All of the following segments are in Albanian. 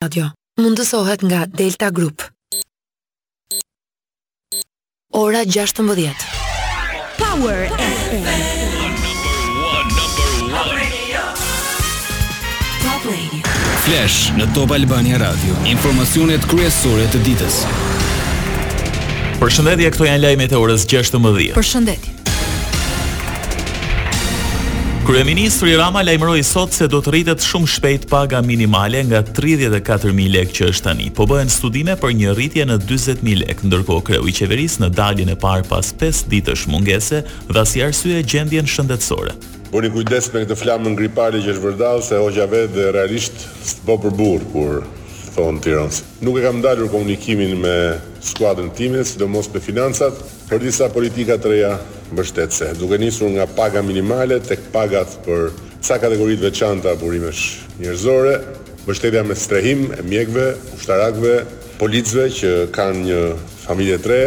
Radio. Mundësohet nga Delta Group. Ora 16. Power FM. Flash në Top Albania Radio. Informacionet kryesore të ditës. Përshëndetje, këto janë lajmet e orës 16. Përshëndetje. Kryeministri Rama lajmëroi sot se do të rritet shumë shpejt paga minimale nga 34000 lekë që është tani. Po bëhen studime për një rritje në 40000 lekë, ndërkohë kreu i qeverisë në daljen e parë pas pesë ditësh mungese dha si arsye gjendjen shëndetësore. Bëni kujdes me këtë flamën gripale që është vërdallë se hoqa vetë dhe realisht s'bo për burrë kur thonë tironsit. Nuk e kam ndalur komunikimin me skuadrën time, sidomos me financat, për disa politika të reja, mbështetëse, duke nisur nga paga minimale tek pagat për disa kategori të veçanta burimesh njerëzore, mbështetja me strehim e mjekëve, ushtarakëve, policëve që kanë një familje të re.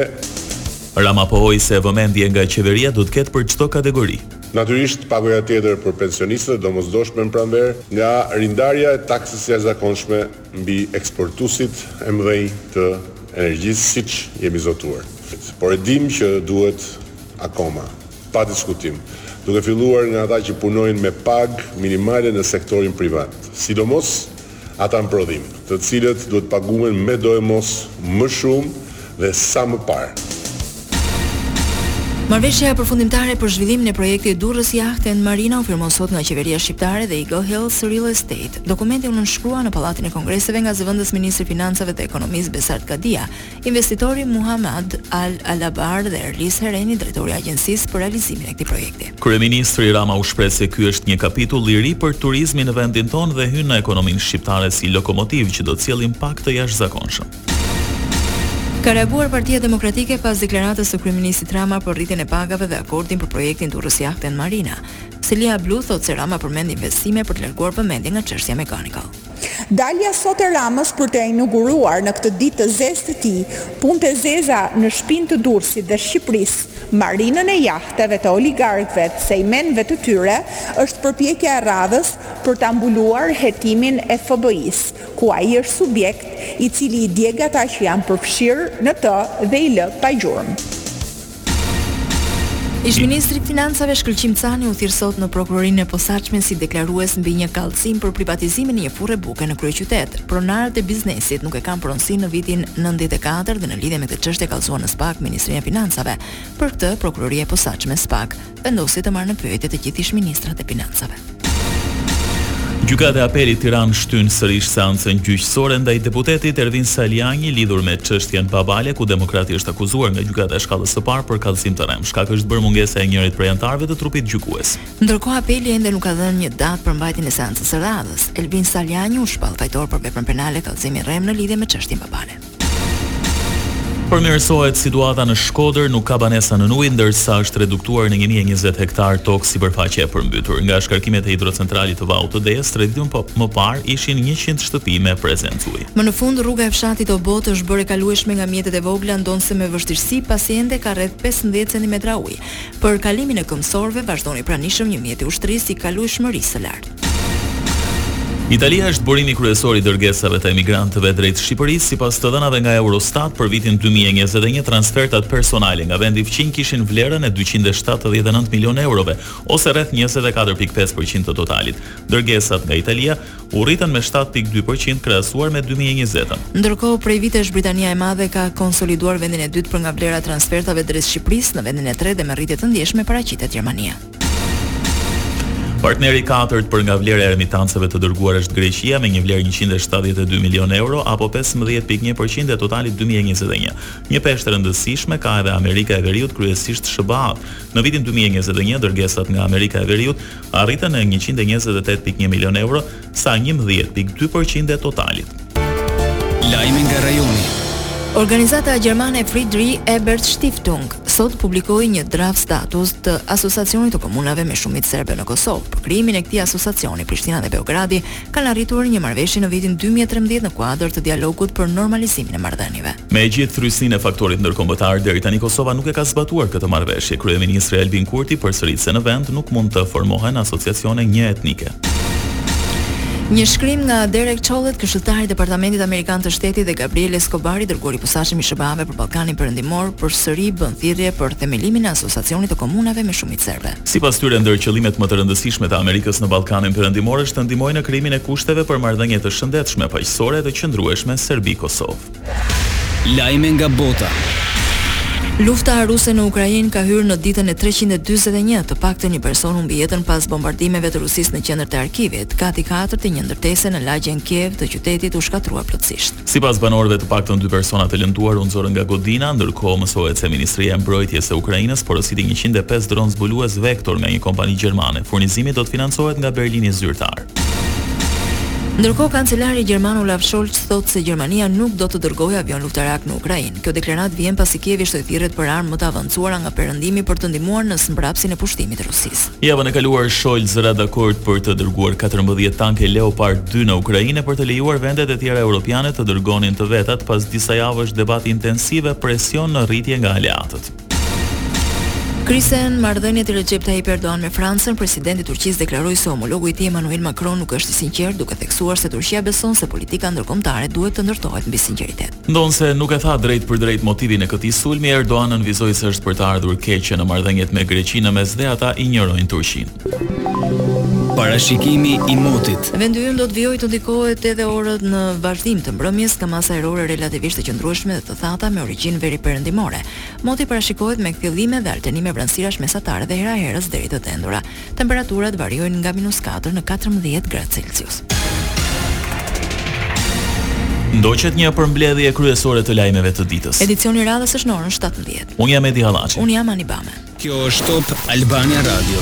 Rama pohoi se vëmendje nga qeveria do të ketë për çdo kategori. Natyrisht, pakoja tjetër për pensionistët e domosdoshme në pranverë nga rindarja e taksës së jashtëzakonshme, mbi eksportuesit e mëdhenj të energjisë siç jemi zotuar. Por e dimë që duhet akoma, pa diskutim, duke filluar nga ata që punojnë me pagë minimale në sektorin privat, sidomos ata në prodhim, të cilët duhet paguhen medoemos më shumë dhe sa më parë. Marrëveshja përfundimtare për zhvillimin e projektit Durrës Yacht and Marina u firmos sot nga qeveria shqiptare dhe Eagle Hills Real Estate. Dokumenti u nënshkrua në Pallatin e Kongreseve nga zëvendës ministri i Financave dhe Ekonomisë Besart Kadia, investitori Muhammad Al Alabar dhe Erlis Hereni, drejtori i agjencisë për realizimin e këtij projekti. Kryeministri Rama u shpreh se ky është një kapitull i ri për turizmin në vendin tonë dhe hyn në ekonominë shqiptare si lokomotivë që do të sjellë impakt të jashtëzakonshëm. Ka reaguar Partia Demokratike pas deklaratës së kryeministrit Rama për rritjen e pagave dhe akordin për projektin Durrës Yacht and Marina. Selia Blu thotë se Rama përmend investime për të larguar vëmendjen nga çështja McGonigal. Dalja sot e Ramës për të inaguruar në këtë ditë të zezë të tij, punët e zeza në shpinë të Durrësit dhe Shqipërisë, Marinën e jahteve të oligarkëve dhe sejmenëve të tyre, është përpjekja e radhës për ta mbuluar hetimin e FBI-së. ku ai është subjekt i cili i djeg ata që janë përfshirë në të dhe i lë pa gjumë. Ish-ministri i Financave Shkëlqim Cani u thirr sot në Prokurorinë e Posaçme si deklarues mbi një kallëzim për privatizimin e një furre buke në kryeqytet. Pronarët e biznesit nuk e kanë pronësinë në vitin nëntëdhjetë e katër dhe në lidhje me këtë çështje kallëzuan në SPAK Ministrinë e Financave. Për këtë, Prokuroria e Posaçme, SPAK, Vendosi të marrë në pyetje të gjithë ish-ministrat e Financave. Gjykata e Apelit Tiranë shtyn sërish seancën gjyqësore ndaj deputetit Ervin Salianji lidhur me çështjen Babale, ku demokrati është akuzuar nga Gjykata e Shkallës së Parë për kallëzim të rremë. Shkak është bërë mungesa e njërit prej anëtarëve të trupit gjykues. Ndërkohë Apeli ende nuk ka dhënë një datë për mbajtjen e seancës së radhës. Ervin Salianji u shpall fajtor për veprën penale kallëzim i rremë në lidhje me çështjen Babale. Përmirësohet situata në Shkodër, nuk ka banesa nën ujë, ndërsa është reduktuar në një mijë e njëzet hektarë tokë sipërfaqe e përmbytur. Nga shkarkimet e hidrocentralit të Vaut të Dejës, tre ditë më parë ishin njëqind shtëpi me prezencë uji. Më në fund, rruga e fshatit Obot është bërë e kalueshme nga mjetet e vogla, ndonëse me vështirësi, pasi ende ka rreth pesëmbëdhjetë centimetra ujë. Për kalimin e këmbësorëve vazhdon i pranishëm një mjet i ushtrisë i kalueshmërisë së lartë. Italia është burimi kryesor i dërgesave të emigrantëve drejt Shqipërisë, sipas të dhënave nga Eurostat për vitin dy mijë e njëzet e një transfertat personale nga vendi fqinj kishin vlerën e dyqind e shtatëdhjetë e nëntë milionë eurove, ose rreth njëzet e katër pikë pesë për qind të totalit. Dërgesat nga Italia u rritën me shtatë pikë dy për qind krahasuar me dy mijë e njëzetën. Ndërkohë, prej vitesh Britania e Madhe ka konsoliduar vendin e dytë për nga vlera e transfertave drejt Shqipërisë, në vendin e tretë dhe me rritje të ndjeshme paraqitet Gjermania. Partneri i katërt për nga vlera e remitancave të dërguara është Greqia me një vlerë njëqind e shtatëdhjetë e dy milionë euro apo pesëmbëdhjetë pikë një për qind e totalit dy mijë e njëzet e një. Një peshë të rëndësishme ka edhe Amerika e Veriut, kryesisht SHBA-të. Në vitin dy mijë e njëzet e një dërgesat nga Amerika e Veriut arritën në njëqind e njëzet e tetë pikë një milionë euro, sa njëmbëdhjetë pikë dy për qind e totalit. Lajme nga rajoni. Organizata gjermane Friedrich Ebert Stiftung sot publikoi një draft status të Asociacionit të Komunave me Shumicë Serbe në Kosovë. Për krijimin e këtij asociacioni, Prishtina dhe Beogradi kanë arritur një marrëveshje në vitin 2013 në kuadër të dialogut për normalizimin e marrëdhënieve. Me gjithë trysninë e faktorit ndërkombëtar, deri tani Kosova nuk e ka zbatuar këtë marrëveshje. Kryeministri Albin Kurti përsërit se në vend nuk mund të formohen asociacione njëetnike. Një shkrim nga Derek Chollet, këshilltar i Departamentit Amerikan të Shtetit dhe Gabriel Escobar, i dërguar i posaçëm i SHBA-ve për Ballkanin Perëndimor, përsëri bën thirrje për themelimin e Asociacionit të Komunave me shumicë serbe. Sipas tyre, ndër qëllimet më të rëndësishme të Amerikës në Ballkanin Perëndimor është të ndihmojë në krijimin e kushteve për marrëdhënie të shëndetshme, paqësore dhe të qëndrueshme Serbi-Kosovë. Lajme nga bota. Lufta ruse në Ukrainë ka hyrë në ditën e treqind e dyzet e një, të paktën një person humbi jetën pas bombardimeve të Rusisë në qendër të Kharkivit, kati i katërt i një ndërtese në lagjen Kiev të qytetit u shkatërrua plotësisht. Sipas banorëve, të paktën dy persona të lënduar u nxorën nga godina, ndërkohë mësohet se Ministria e Mbrojtjes së Ukrainës porositi njëqind e pesë dronë zbulues Vector nga një kompani gjermane. Furnizimi do të financohet nga Berlini zyrtar. Ndërkohë, kancelari gjerman Olaf Scholz thotë se Gjermania nuk do të dërgojë avionë luftarakë në Ukrainë. Kjo deklaratë vjen pasi Kievi shtoi thirrjet për armë më të avancuara nga Perëndimi për të ndihmuar në zmbrapsjen e pushtimit të Rusisë. Javën e kaluar, Scholz ra dakord për të dërguar katërmbëdhjetë tanke Leopard dy në Ukrainë e për të lejuar vendet e tjera europiane të dërgonin të vetat pas disa javësh debati intensiv e presion në rritje nga aleatët. Krisen marrëdhëniet e Recep Tayyip Erdogan me Francën, presidenti i Turqisë deklaroi se homologu i tij Emmanuel Macron nuk është i sinqertë, duke theksuar se Turqia beson se politika ndërkombëtare duhet të ndërtohet mbi sinqeritet. Ndonëse nuk e tha drejtpërdrejt motivin e këtij sulmi, Erdogan nënvizoi se është për të ardhur keq që në marrëdhëniet me Greqinë në Mesdhe ata injorojnë Turqinë. Parashikimi i motit. Vendi ynë do të vijojë të ndikohet edhe orët në vazhdim të mbrëmjes nga masa ajrore relativisht të qëndrueshme dhe të thata me origjinë veriperëndimore, Moti parashikohet me kthjellime dhe alternime vranësirash mesatare dhe heraherës deri të dendura. Temperaturat variojnë nga minus katër në katërmbëdhjetë gradë Celsius. Ndoqët një përmbledhje kryesore të lajmeve të ditës. Edicioni i radhës është në orën shtatëmbëdhjetë. Unë jam Edi Hallaçi. Unë jam Ani Bame. Kjo është Top Albania Radio.